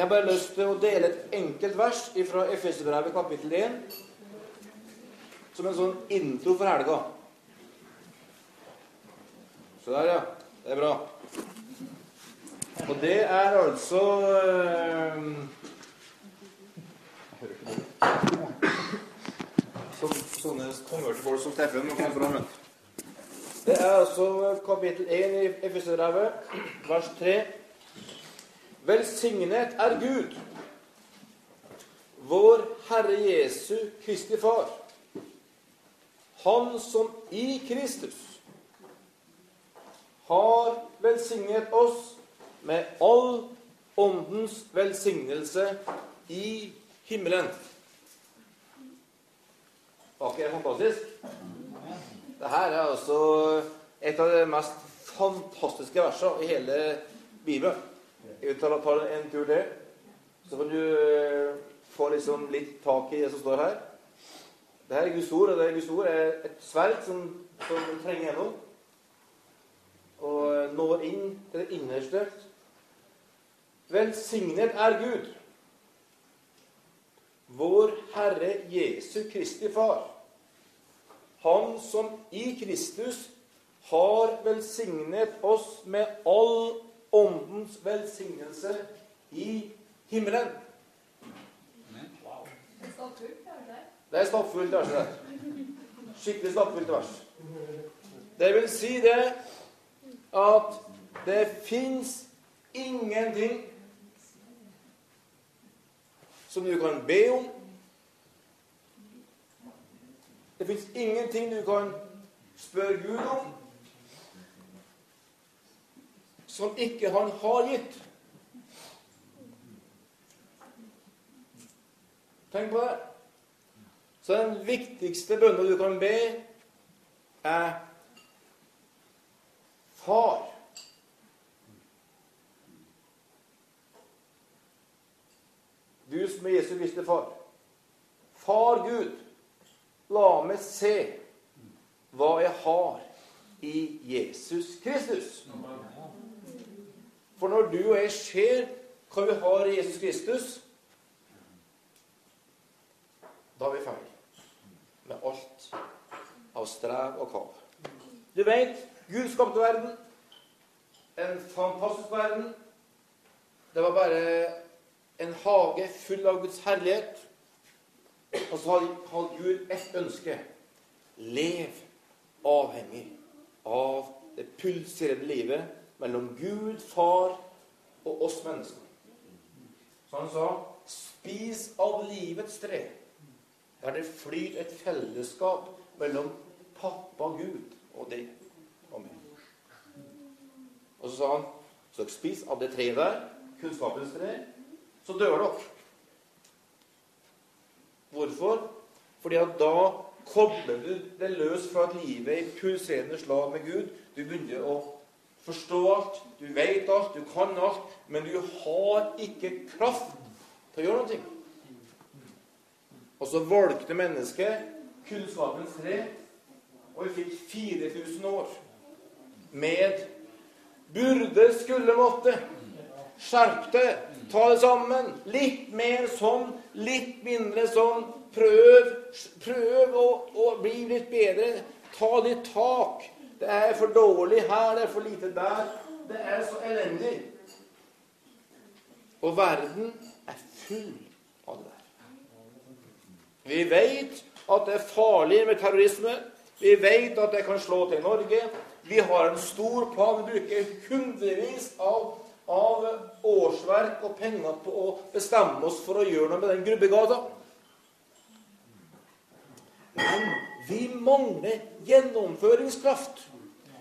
Jeg har bare lyst til å dele et enkelt vers fra Efeserbrevet kapittel 1 som en sånn intro for helga. Så der, ja. Det er bra. Og det er altså øh, som, Sånne konvertfolk som Steffen må komme fram. Det er altså kapittel 1 i Efeserbrevet, vers 3. Velsignet er Gud, vår Herre Jesu Kristi Far. Han som i Kristus har velsignet oss med all åndens velsignelse i himmelen. Var ikke det fantastisk? Dette er altså et av de mest fantastiske versene i hele Bibelen. Jeg tar, tar en tur til, så kan du eh, få liksom litt tak i det som står her. Dette er Guds ord, og det er Guds ord er et sverd som, som trenger gjennom og når inn til det innerste. Velsignet er Gud, vår Herre Jesu Kristi Far. Han som i Kristus har velsignet oss med all åndens velsignelse i himmelen. Det er stappfullt vers der. Skikkelig stappfullt vers. Det vil si det at det fins ingenting som du kan be om. Det fins ingenting du kan spørre Gud om som ikke Han har gitt. Tenk på det. Så den viktigste bønnen du kan be, er Far. Du som er Jesu visste far. Far Gud, la meg se hva jeg har i Jesus Kristus. For når du og jeg ser hva vi har i Jesus Kristus, da er vi ferdig med alt av strev og kav. Du vet, Gud skapte verden. En fantastisk verden. Det var bare en hage full av Guds herlighet. Og så hadde Gud ett ønske. Lev avhengig av det pulserende livet mellom Gud, Far og oss mennesker. Så han sa, 'Spis av livets tre', der det flyr et fellesskap mellom pappa Gud og deg og meg. Og så sa han så dere spis av det treet der, kunnskapens tre, så dør dere. Hvorfor? Fordi at da kobler du det løs fra at livet i pulserende slag med Gud. Du begynner å forstå alt, du vet alt, du kan alt, men du har ikke kraft til å gjøre noe. Og så valgte mennesket kunnskapens tre, og vi fikk 4000 år med burde, skulle, måtte. Skjerp deg. Ta det sammen. Litt mer sånn, litt mindre sånn. Prøv, prøv å, å bli litt bedre. Ta litt tak. Det er for dårlig her, det er for lite der. Det er så elendig. Og verden er full av det der. Vi vet at det er farlig med terrorisme. Vi vet at det kan slå til Norge. Vi har en stor plan. Vi bruker hundrevis av, av årsverk og penger på å bestemme oss for å gjøre noe med den Grubbegata. Men vi mangler gjennomføringskraft.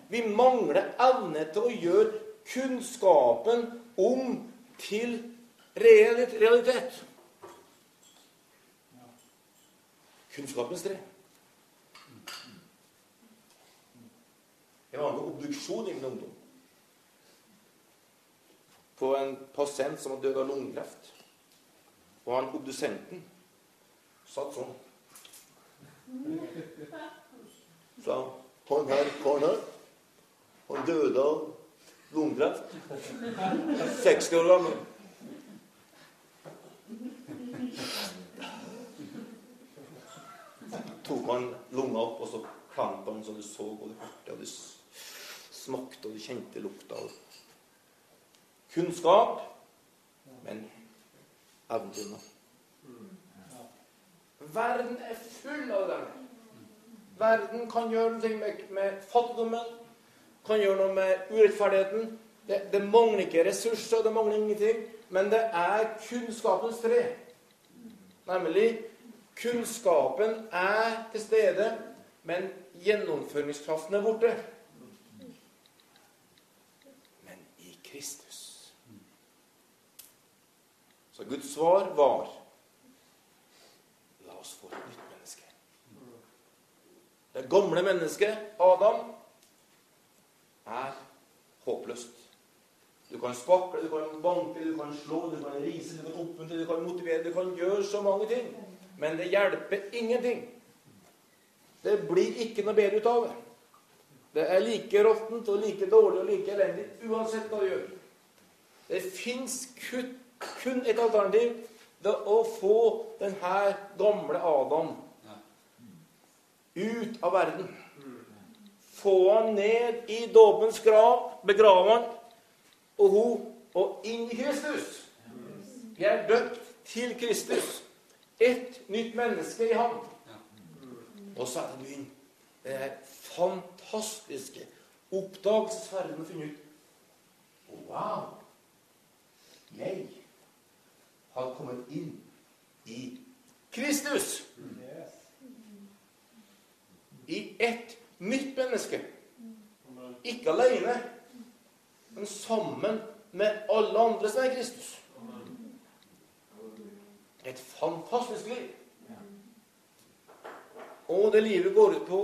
Vi mangler evne til å gjøre kunnskapen om til realitet. Kunnskapens tre. Jeg var med obduksjon i min ungdom. På en pasient som hadde dødd av lungekreft. Og han obdusenten satt sånn. Så han her karen her, han døde av lungekreft. 60 år gammel. tok man lunga opp, og så klemte han så du så, og du hørte, og du smakte, og du kjente lukta. Kunnskap, men evnen til noe. Verden er full av dem. Verden kan gjøre noe med, med fattigdommen, kan gjøre noe med urettferdigheten. Det, det, mangler ikke ressurser, det mangler ingenting. Men det er kunnskapens tre. Nemlig kunnskapen er til stede, men gjennomføringskraften er borte. Men i Kristus. Så Guds svar var La oss få et nytt menneske. Det gamle mennesket, Adam, er håpløst. Du kan spakle, du kan banke, du kan slå, du kan rise, du kan oppmuntre, du kan motivere, du kan gjøre så mange ting. Men det hjelper ingenting. Det blir ikke noe bedre ut av det. Det er like råttent og like dårlig og like elendig uansett hva du gjør. Det fins kun et alternativ. Det å få denne gamle Adam ut av verden. Få han ned i dåpens grav, begrave han, og hun og inn i Kristus. Vi er døpt til Kristus. Et nytt menneske i ham. Og så er det byen. Det er fantastiske oppdagelsesferden å finne ut Wow! Jeg har kommet inn i Kristus. I ett nytt menneske. Ikke alene, men sammen med alle andre som er Kristus. Et fantastisk liv. Og det livet går ut på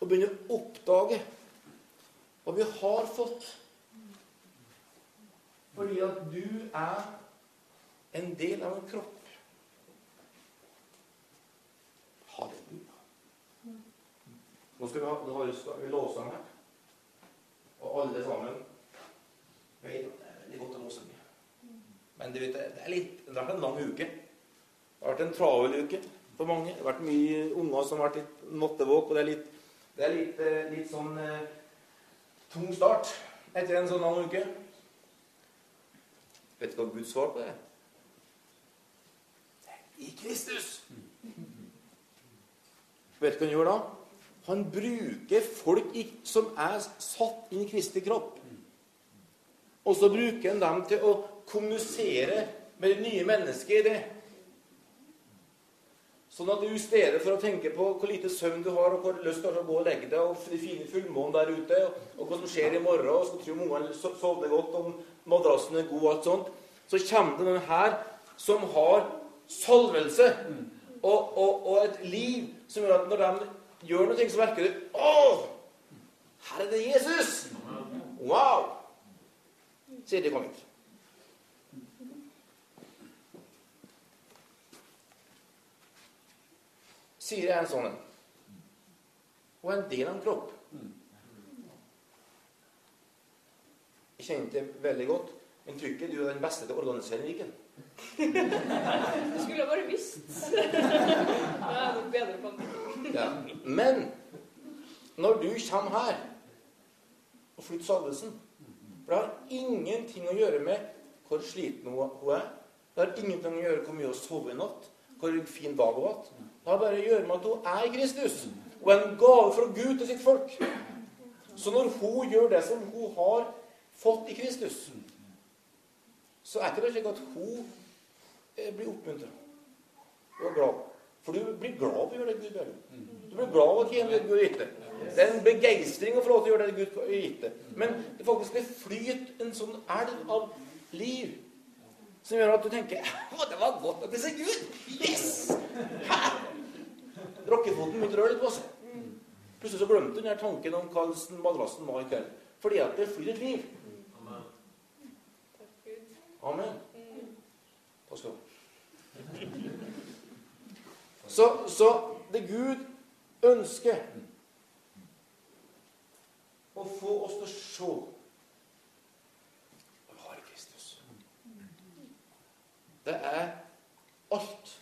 å begynne å oppdage hva vi har fått. Fordi at du er en del av en kropp. Halleluja. Nå skal vi, ha, nå har vi lovsang her. Og alle sammen vet at det er veldig godt å lovsange. Men du vet, det er litt, det har vært en lang uke. Det har vært en travel uke for mange. Det har vært mye unger som har vært litt nattevåk, og det er litt, det er litt, eh, litt sånn eh, tung start etter en sånn lang uke. Vet du hva Guds svar på det er? I Kristus. Vet du hva han gjør da? Han bruker folk som er satt inn i Kristi kropp. Og så bruker han dem til å kommunisere med det nye mennesket i det. Sånn at du i stedet for å tenke på hvor lite søvn du har, og hvor lyst du har til å gå og legge deg, og de fine fullmånen der ute, og hva som skjer i morgen, og skal tro om ungene sovner godt, om madrassen er god og alt sånt, så kommer det noen her som har salvelse og, og, og, et liv som gjør at når de gjør noe, så merker du Å! Her er det Jesus! Wow! Sier de hit. sier jeg en sånn en. Og en del av en kropp. Jeg kjenner det veldig godt. Men tror ikke du er den beste til å organisere Viken? Du skulle bare visst. Da er nok bedre på det. Ja. Men når du kommer her og flytter salvelsen For det har ingenting å gjøre med hvor sliten hun er. Det har ingenting å gjøre med hvor mye hun sover i natt, hvor fin dag hun har hatt. Det har bare å gjøre med at hun er Kristus og en gave fra Gud til sitt folk. Så når hun gjør det som hun har fått i Kristus, så er ikke det slik at hun eh, blir oppmuntra og glad. For du blir glad av å gjøre det Gud gjør. Du blir glad av å tjene det Gud har gitt deg. Det er en begeistring å få lov til å gjøre det Gud har gitt deg. Men det faktisk det flyter en sånn elv av liv som gjør at du tenker Å, det var godt at det ser Gud! Yes! Rockefoten begynte å røre litt på seg. Plutselig så glemte hun tanken om hva madrassen var i kveld. Fordi at det flyr et liv. Amen. Takk skal du ha. Så, så det Gud ønsker å få oss til å se og har Kristus. Det er alt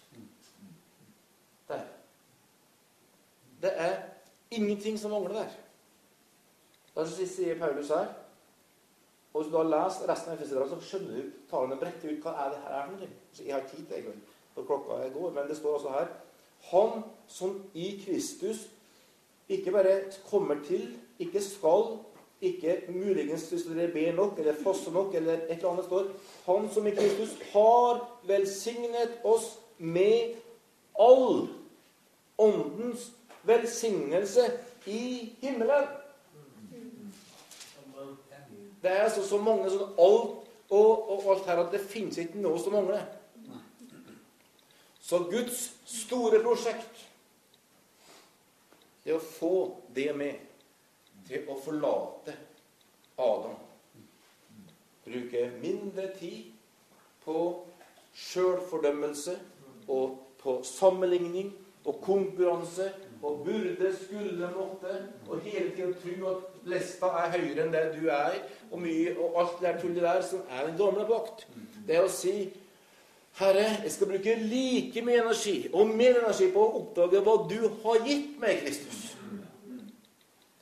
Det er ingenting som mangler der. Derfor sier Paulus her og Hvis du har lest resten av Efeserbrevene, så skjønner du talene bretter ut hva er det her er for noe. Jeg har tid til det, for klokka er går. Men det står altså her Han som i Kristus ikke bare kommer til, ikke skal, ikke muligens hvis dere ber nok eller faster nok, eller et eller annet står Han som i Kristus har velsignet oss med all åndens velsignelse i himmelen. Det er altså så mange sånn alt og, og alt her at det finnes ikke noe som mangler. Så Guds store prosjekt det å få det med til å forlate Adam. Bruke mindre tid på sjølfordømmelse og på sammenligning og konkurranse og burde, skulle, måtte, og hele tida tro at lesta er høyere enn det du er, og mye, og alt det tullet der som er den gamle pakt. Det å si Herre, jeg skal bruke like mye energi og mer energi på å oppdage hva du har gitt meg, Kristus.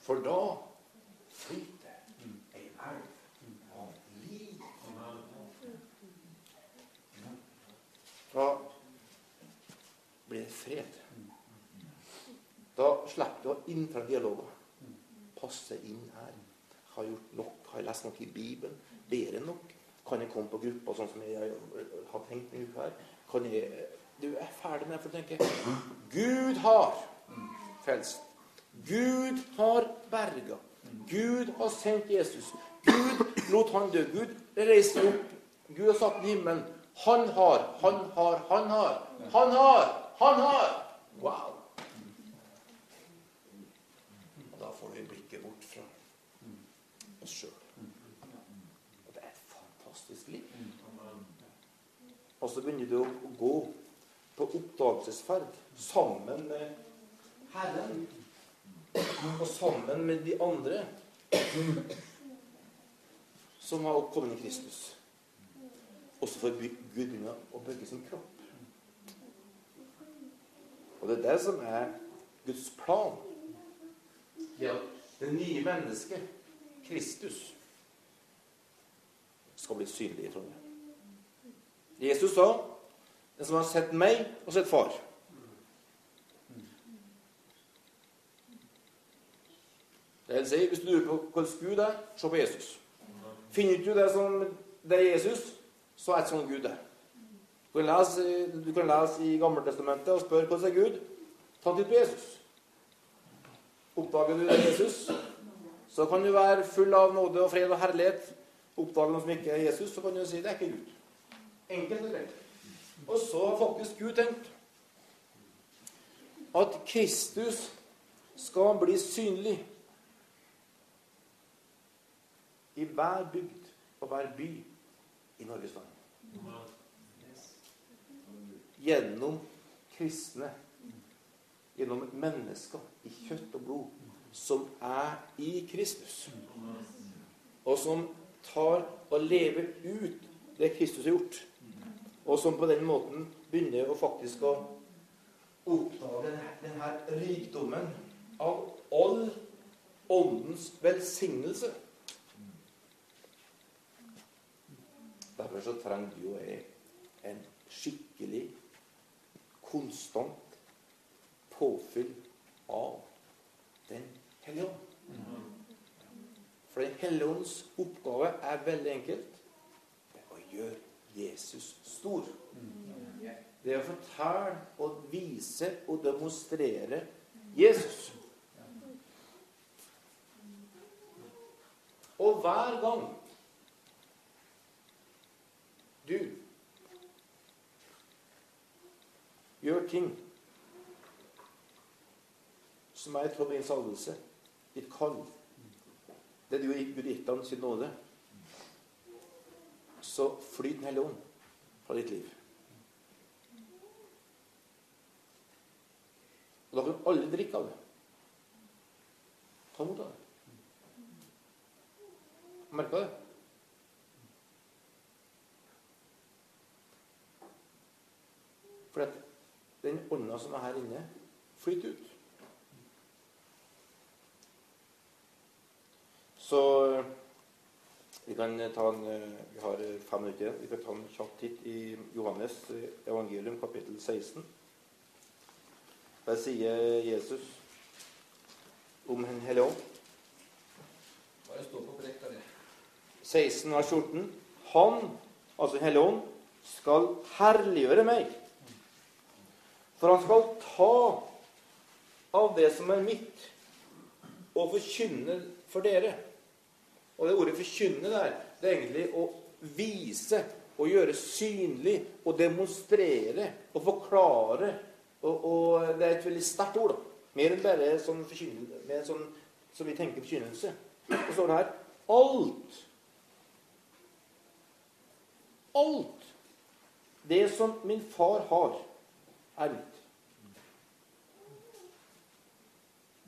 For da flyter ei elv av liv. Da blir det fred. Da slipper du å innføre dialoger. Passe inn her. Har jeg gjort nok? Har jeg lest nok i Bibelen? Bedre nok? Kan jeg komme på gruppa sånn som jeg har tenkt meg her? Kan jeg Du er ferdig med det, for å tenke Gud har frelst. Gud har berga. Gud har sendt Jesus. Gud lot han dø. Gud reiste opp. Gud har satt i himmelen. Han har, han har, han har. Han har, han har. Wow. oss sjøl. Og det er et fantastisk liv. Og så begynner du å gå på oppdagelsesferd sammen med Herren. Og sammen med de andre som har kommet i Kristus. Og så får Gud begynne å bygge sin kropp. Og det er det som er Guds plan. Ja, det nye mennesket Kristus skal bli synlig i Trondheim. Jesus sa den som har sett meg, og sett far. Det vil si, Hvis du lurer på hvordan Gud er, se på Jesus. Finner du det som det er Jesus, så er det sånn Gud er. Du kan lese, du kan lese i Gammeltestamentet og spørre hvordan er Gud. Ta en titt på Jesus. Oppdager du det er Jesus, så kan du være full av nåde og fred og herlighet. Oppdager noe som ikke er Jesus, så kan du si det er ikke Gud. Enkelt og greit. Og så har faktisk Gud tenkt at Kristus skal bli synlig i hver bygd og hver by i Norges land. Gjennom kristne, gjennom mennesker i kjøtt og blod som er i Kristus, og som tar og lever ut det Kristus har gjort, og som på den måten begynner å faktisk å oppdage denne rikdommen av all åndens velsignelse. Derfor så trenger du og jeg en skikkelig, konstant påfyll av Den Hellige Ånd. For Den hellige ånds oppgave er veldig enkelt. Det er å gjøre Jesus stor. Det er å fortelle og vise og demonstrere Jesus. Og hver gang du gjør ting som er i tråd med din salvelse ditt kall, det du har Gud gitt ham sin nåde, så flyt Den hellige ånd fra ditt liv. Og da kan alle drikke av det. Ta imot av det. Merka det? For at den ånda som er her inne, flyter ut. Så vi kan ta en Vi har fem minutter igjen. Vi kan ta en kjapp titt i Johannes evangelium, kapittel 16. Der sier Jesus om Den hellige ånd. Bare stå på brekk, 16 av 14. Han, altså Den hellige ånd, skal herliggjøre meg. For han skal ta av det som er mitt, og forkynne for dere. Og det ordet 'forkynne' der, det er egentlig å vise og gjøre synlig og demonstrere og forklare. Og, og det er et veldig sterkt ord. Mer enn bare sånn med sånn som vi tenker forkynnelse. Så står det her alt Alt det som min far har, er mitt.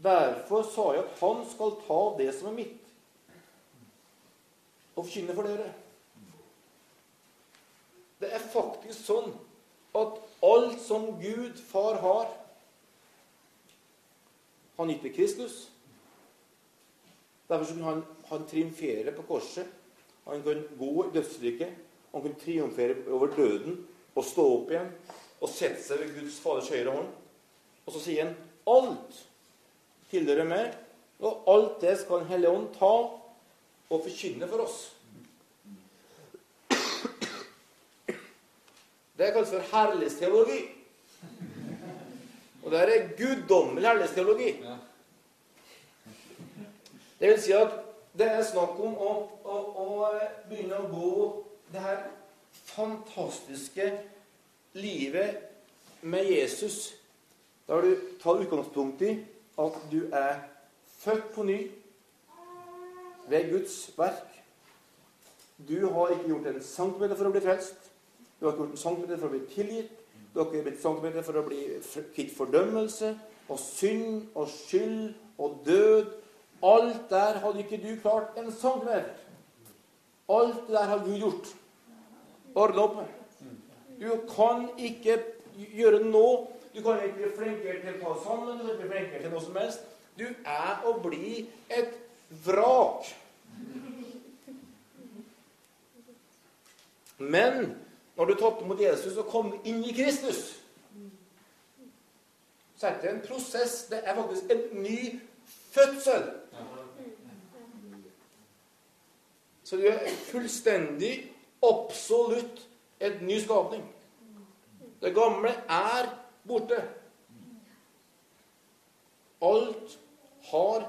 Derfor sa jeg at han skal ta det som er mitt, og forkynne for dere. Det er faktisk sånn at alt som Gud, far, har, han gitt til Kristus. Derfor kunne han, han triumfere på korset. Han kunne gå i dødsriket. Han kunne triumfere over døden og stå opp igjen og sette seg ved Guds Faders høyre hånd. Og så sier han alt tilhører meg, og alt det skal Den hellige ånd ta og forkynne for oss. Det kalles for herlighetsteologi. Og det er guddommelig herlighetsteologi. Det vil si at det er snakk om å, å, å begynne å gå det her fantastiske livet med Jesus, der du tar utgangspunkt i at du er født på ny ved Guds verk. Du har ikke gjort en centimeter for å bli frelst. Du har ikke gjort en centimeter for å bli tilgitt. Du har ikke blitt centimeter for å bli kvitt fordømmelse og synd og skyld og død. Alt der hadde ikke du klart en centimeter. Alt det der har Gud gjort. Ordna opp. Du kan ikke gjøre noe. Du kan ikke bli flinkere til å ta sammen. Du kan ikke bli flinkere til noe som helst. Du er å bli et vrak. Men når du tatt imot Jesus og kom inn i Kristus, så er det en prosess. Det er faktisk en ny fødsel. Så du er fullstendig, absolutt, et ny skapning. Det gamle er borte. Alt har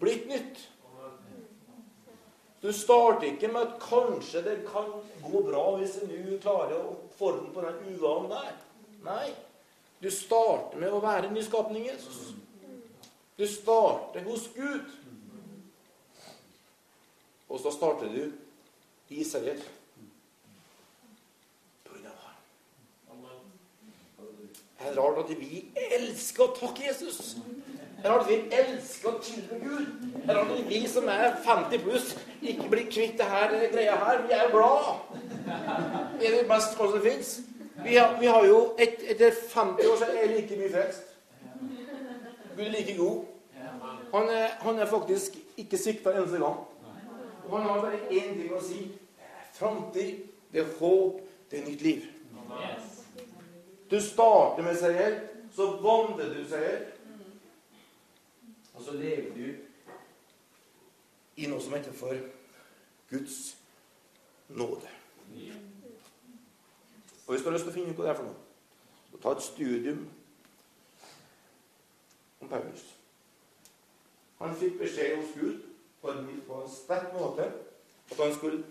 blitt nytt. Du starter ikke med at kanskje det kan gå bra hvis du nå klarer å forme på den uvanen der. Nei. Du starter med å være en ny Jesus. Du starter hos Gud. Og så starter du i seier. Det er rart at vi elsker å takke Jesus. Det har du vi elsker å tilber Gud. Her har du vi som er 50 pluss, ikke blir kvitt det her greia her. Vi er jo glad. Er det beste som fins. Vi, vi, har jo et, Etter 50 år så er jeg like mye frelst. Gud er like god. Han er, han er faktisk ikke svikta en eneste gang. Og han har bare én ting å si. Det er framtid, det er håp, det er nytt liv. Du starter med seier, så vandrer du seier. Og så lever du i noe som heter for Guds nåde. Og hvis du har lyst til å finne ut hva det er for noe. så ta et studium om Paulus. Han fikk beskjed hos Gud på en, på en sterk måte at han skulle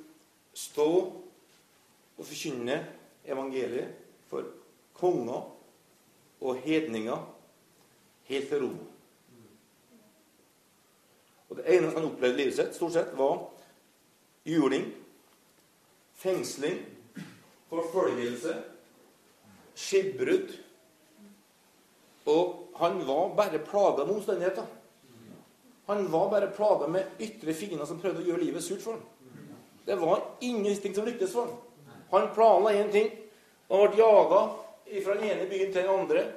stå og forkynne evangeliet for konger og hedninger helt til Roma. Og Det eneste han opplevde i livet sitt, stort sett, var juling, fengsling, forfølgelse, skipbrudd. Og han var bare plaga med omstendigheter. Han var bare plaga med ytre fiender som prøvde å gjøre livet surt for ham. Det var ingenting som lyktes for ham. Han planla én ting. Han ble jaga fra den ene byen til den andre.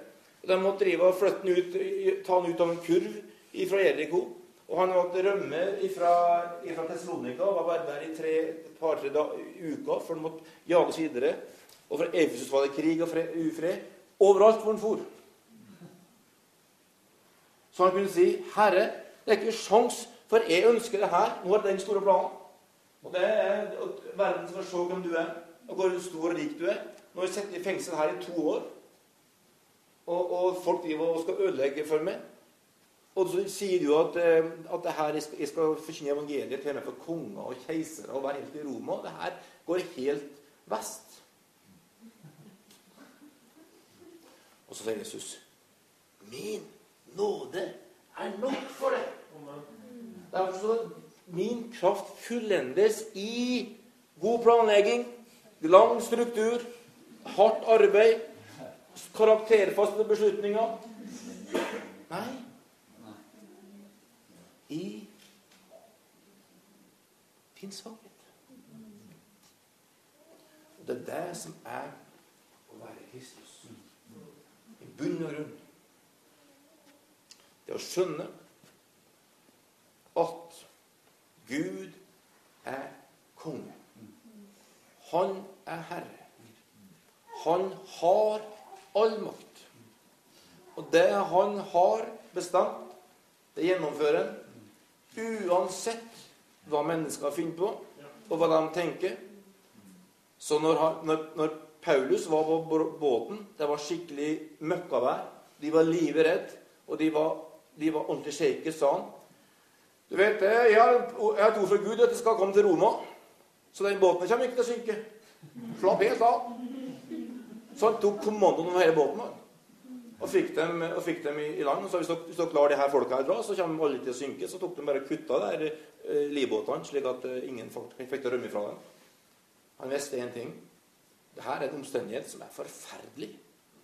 De måtte drive og flytte han ut, ta han ut av en kurv fra Eriko. Og han måtte rømme fra Tessalonika og var bare der i tre, et par-tre uker, for han måtte jages videre. Og fra Efesus var det krig og fred, ufred. Overalt hvor han for. Så han kunne si, 'Herre, det er ikke sjans, for jeg ønsker det her.' Nå er det den store planen. Og det er at verden skal se hvem du er, og hvor stor og rik du er. Nå har jeg sittet i fengsel her i to år, og, og folk driver og skal ødelegge for meg. Og så sier du at, eh, at det her, jeg skal, forkynne evangeliet til med for konger og keisere og være helt i Roma. Det her går helt vest. Og så sier Jesus Min nåde er nok for deg. Derfor så min kraft fullendes i god planlegging, lang struktur, hardt arbeid, karakterfaste beslutninger. Nei, i din. Og det er det som er å være Kristus. I bunn og grunn. Det å skjønne at Gud er konge. Han er herre. Han har all makt. Og det han har bestemt, det gjennomfører han Uansett hva mennesker finner på, og hva de tenker. Så når, når, når Paulus var på båten, det var skikkelig møkkavær, de var livredd, og de var, de var ordentlig shaky, sa han. Du vet jeg har, jeg et ord fra Gud at jeg skal komme til Roma. Så den båten kommer ikke til å synke. Slapp helt av. Så han tok kommandoen over hele båten og fikk dem, og fikk dem i, i, land. Så hvis dere, hvis dere lar de her folka dra, så kommer alle til å synke. Så tok de bare kutta der eh, livbåtene, slik at eh, ingen folk fikk til å rømme fra dem. Han visste én ting. Dette er en omstendighet som er forferdelig.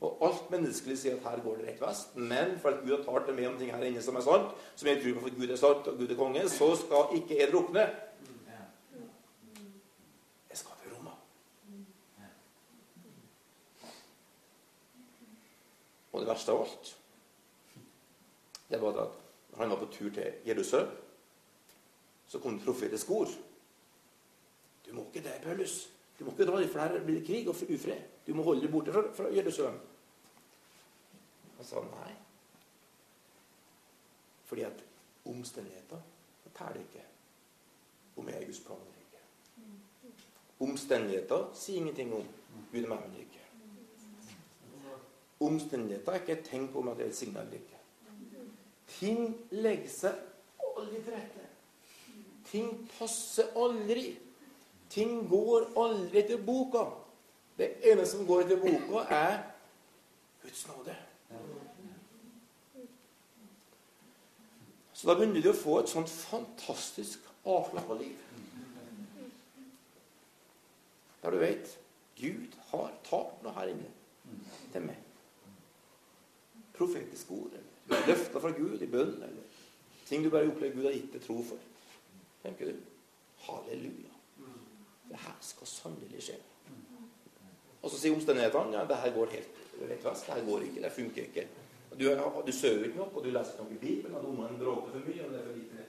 Og alt menneskelig sier at her går det rett vest. Men for at Gud har talt med om ting her inne som er sant, som jeg tror på for Gud er sant og Gud er konge, så skal ikke jeg drukne. Jeg skal til Roma. Og det verste av alt, det var at når han var på tur til Jerusalem, så kom det profetiske ord. Du må ikke det, Paulus. Du må ikke dra for her blir det krig og ufred. Du må holde deg borte fra, fra Jerusalem. Han sa nei. Fordi at omstendigheter teller ikke om jeg er Guds plan eller ikke. Omstendigheter sier ingenting om Gud er med eller ikke. Omstendigheter er ikke på om at det er et eller ikke. Ting legger seg aldri til rette. Ting passer aldri. Ting går aldri etter boka. Det eneste som går etter boka, er Guds nåde. Så da begynner du å få et sånt fantastisk avslappa liv. Der du vet Gud har talt noe her inne til meg. Profetiske ord, eller løfter fra Gud i bønn, eller ting du bare opplever Gud har gitt deg tro for. Tenker du? Halleluja. Det her skal sannelig skje. Og så sier omstendighetene ja, det her går helt rett vest. Det her går ikke. Det funker ikke. Du, du sover ikke nok, og du leser ikke noe i Bibelen, og ungene bråker for mye, og det er for lite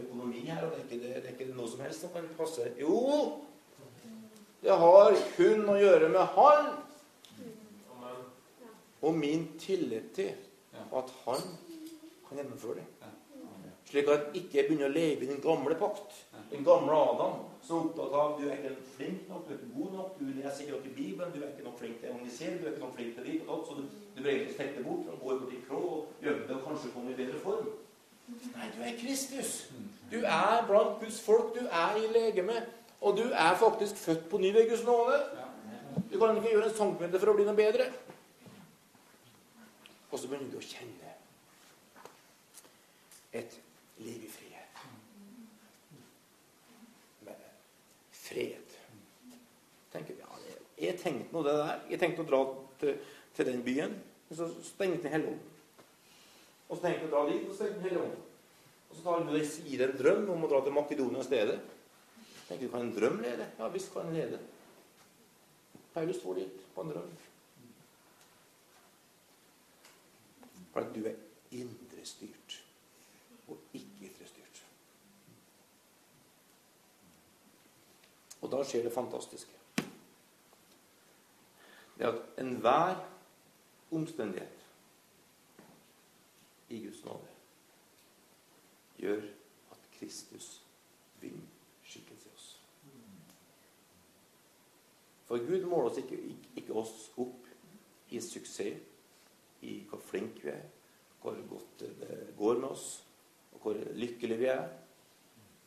økonomi her, og det er ikke, det, det er ikke noe som helst som kan passe. Jo! Det har kun å gjøre med Han og min tillit til at Han kan gjennomføre det. Slik at jeg ikke begynner å leve i den gamle pakt. Den gamle Adam som er opptatt av du er ikke flink nok, du er ikke god nok, du leser ikke nok i Bibelen, du er ikke nok flink til å evangelisere, du er ikke nok flink til ditt og datt, så du, du bør egentlig trekke bort og gå bort i krå og gjemme det og kanskje komme i bedre form. Nei, du er Kristus. Du er blant Guds folk. Du er i legeme. Og du er faktisk født på ny ved Guds nåde. Du kan ikke gjøre en centimeter for å bli noe bedre. Og så begynner du å kjenne et liv i frihet. Med fred. Tenker, ja, jeg tenkte nå det der. Jeg tenkte å dra til, til den byen. Men så stengte den hele om. Og så tenkte jeg å dra dit, og så stengte den hele om. Og så tar deg gir en drøm om å dra til Makedonia i stedet. Tenker du, Kan en drøm lede? Ja visst kan en lede. Paulus får dit på en drøm. For at du er indrestyrt og ikke ytrestyrt. Og da skjer det fantastiske. Det er at enhver omstendighet i Guds nåde gjør at Kristus vinner skikkelse i oss. For Gud måler oss ikke, ikke, ikke oss opp i suksess i hvor flinke vi er, hvor godt det går med oss, og hvor lykkelige vi er.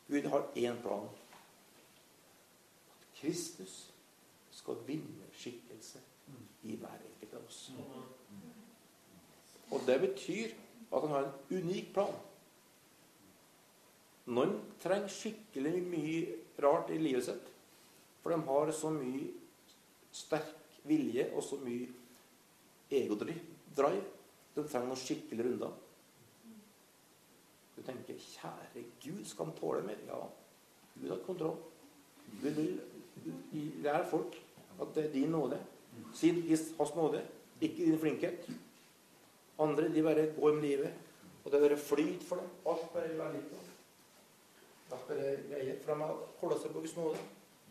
Gud har én plan. At Kristus skal vinne skikkelse i hver enkelt av oss. Og det betyr at han har en unik plan. Noen trenger skikkelig mye rart i livet sitt. For de har så mye sterk vilje og så mye egodrive. De trenger noen skikkelig runder. Du tenker 'Kjære Gud, skal han tåle mer?' Ja, Gud har kontroll. Gud vil lære folk at det er din nåde. Si hans nåde, ikke din flinkhet. Andre de bare går med livet, og det er bare flyt for dem. Alt bare er veldig bra. Alt bare greier. For de Holde seg på Guds nåde.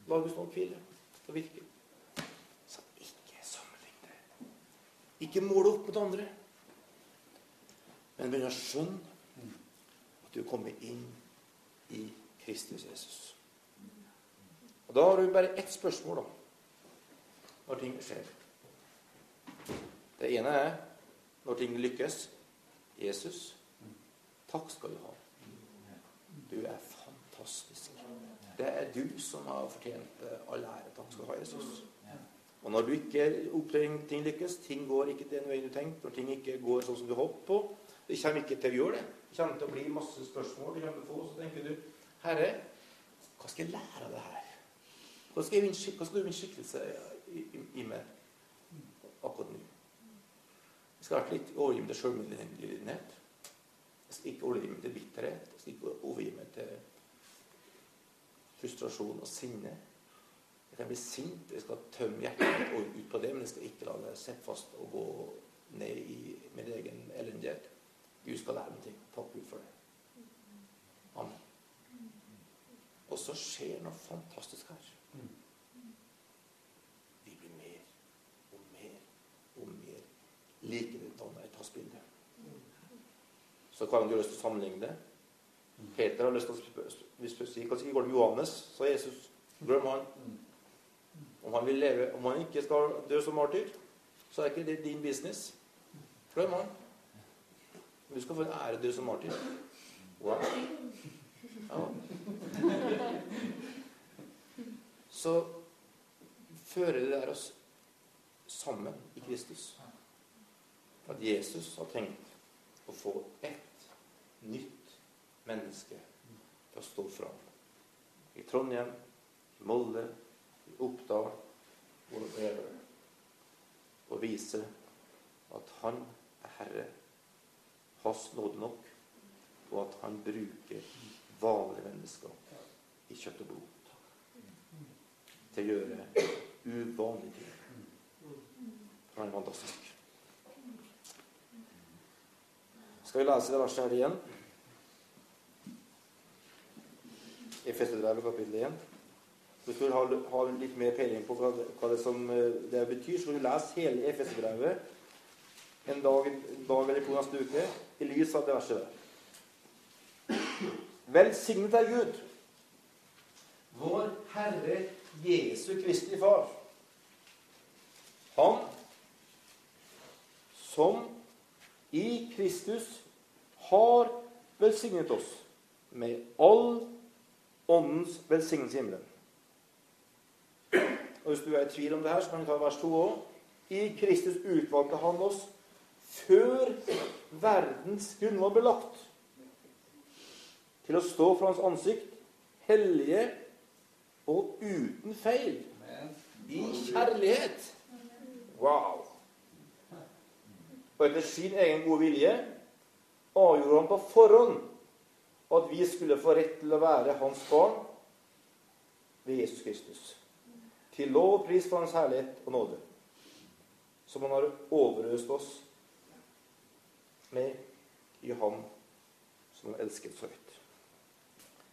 La Guds nåde hvile Det virke. Så ikke sammenlign det. Ikke måle opp mot andre. Men begynn å skjønne at du kommer inn i Kristus Jesus. Og Da har du bare ett spørsmål da, når ting skjer. Det ene er når ting lykkes. Jesus, takk skal du ha. Du er fantastisk. Det er du som har fortjent all ære. Takk skal du ha, Jesus. Og når du ikke opplever ting lykkes, ting går ikke den veien du tenkte, når ting ikke går sånn som du håpet på Det kommer ikke til å gjøre det. Det kommer til å bli masse spørsmål. du kommer til å få, Så tenker du Herre, hva skal jeg lære av det her? Hva skal, jeg, hva skal du min skikkelse i, i, i meg akkurat nå? Jeg skal litt overgi meg til sjølmedlidenhet. Jeg skal ikke overgi meg til bitterhet. Jeg skal ikke overgi meg til frustrasjon og sinne. Jeg kan bli sint, jeg skal tømme hjertet mitt ut på det, men jeg skal ikke la det sette fast og gå ned i min egen elendighet. Gud skal lære meg ting. Takk Gud for det. Amen. Og så skjer noe fantastisk her. Vi blir mer og mer og mer likedanna i tassbildet. Så kan du har lyst til å sammenligne det. Peter har lyst til å si Hva går det med Johannes? sa Jesus. Glem han. Om han leve, om han ikke skal dø som martyr, så er ikke det din business. Glem han. Du skal få en ære dø som martyr. Wow. Ja. Så fører det der oss sammen i Kristus. At Jesus har tenkt å få ett nytt menneske til å stå fram. I Trondheim, i Molde, i Oppdal og vise at han er Herre, hans nåde nok, og at han bruker vanlige mennesker i kjøtt og blod til å gjøre uvanlige ting. Han er fantastisk. Skal vi lese det verset her igjen? I Festebrevet kapittel 1. Hvis du vil ha, litt mer peiling på hva hva det, som, eh, det betyr, så kan du lese hele Efeserbrevet en dag, dag eller to neste uke i lys av det verset der. Velsignet er Gud, vår Herre Jesu Kristi Far. Han som i Kristus har velsignet oss med all åndens velsignelse i himmelen. Og Hvis du er i tvil om det her, så kan vi ta vers 2 òg. I Kristus utvalgte han oss før verdens grunnvoll ble lagt, til å stå for hans ansikt, hellige og uten feil, i kjærlighet. Wow! Og etter sin egen gode vilje avgjorde han på forhånd at vi skulle få rett til å være hans barn ved Jesus Kristus til lov og pris for Hans herlighet og nåde, som Han har overøst oss med i Ham som Han elsket så høyt.